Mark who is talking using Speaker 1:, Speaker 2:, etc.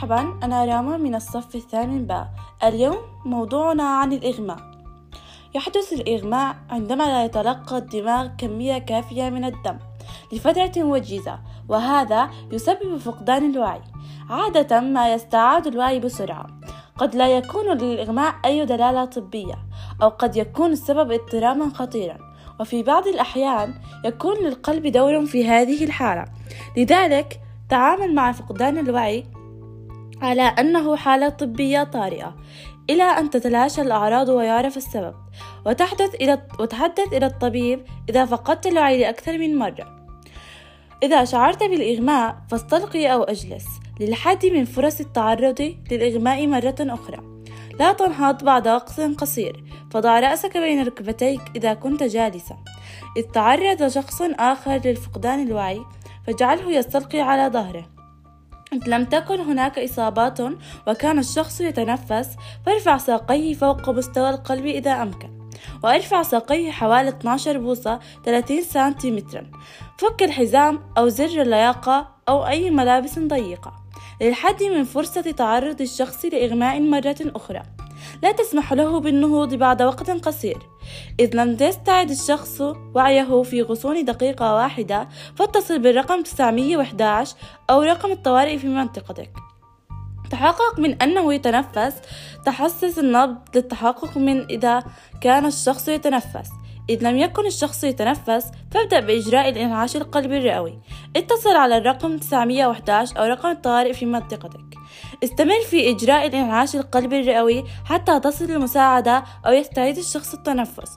Speaker 1: مرحبا أنا راما من الصف الثامن باء اليوم موضوعنا عن الإغماء. يحدث الإغماء عندما لا يتلقى الدماغ كمية كافية من الدم لفترة وجيزة وهذا يسبب فقدان الوعي عادة ما يستعاد الوعي بسرعة. قد لا يكون للإغماء أي دلالة طبية أو قد يكون السبب اضطراما خطيرا. وفي بعض الأحيان يكون للقلب دور في هذه الحالة. لذلك تعامل مع فقدان الوعي على أنه حالة طبية طارئة إلى أن تتلاشى الأعراض ويعرف السبب. وتحدث إلى وتحدث إلى الطبيب إذا فقدت الوعي لأكثر من مرة. إذا شعرت بالإغماء فاستلقي أو أجلس. للحد من فرص التعرض للإغماء مرة أخرى. لا تنهض بعد وقت قصير. فضع رأسك بين ركبتيك إذا كنت جالسا إذ تعرض شخص آخر للفقدان الوعي فاجعله يستلقي على ظهره. لم تكن هناك إصابات وكان الشخص يتنفس فارفع ساقيه فوق مستوى القلب إذا أمكن وارفع ساقيه حوالي 12 بوصة 30 سنتيمترا. فك الحزام أو زر اللياقة أو أي ملابس ضيقة للحد من فرصة تعرض الشخص لإغماء مرة أخرى. لا تسمح له بالنهوض بعد وقت قصير. إذ لم يستعد الشخص وعيه في غصون دقيقة واحدة فاتصل بالرقم 911 أو رقم الطوارئ في منطقتك. تحقق من أنه يتنفس. تحسس النبض للتحقق من إذا كان الشخص يتنفس. إذ لم يكن الشخص يتنفس فابدأ بإجراء الإنعاش القلبي الرئوي. اتصل على الرقم 911 أو رقم الطوارئ في منطقتك. استمر في إجراء الإنعاش القلبي الرئوي حتى تصل المساعدة أو يستعيد الشخص التنفس.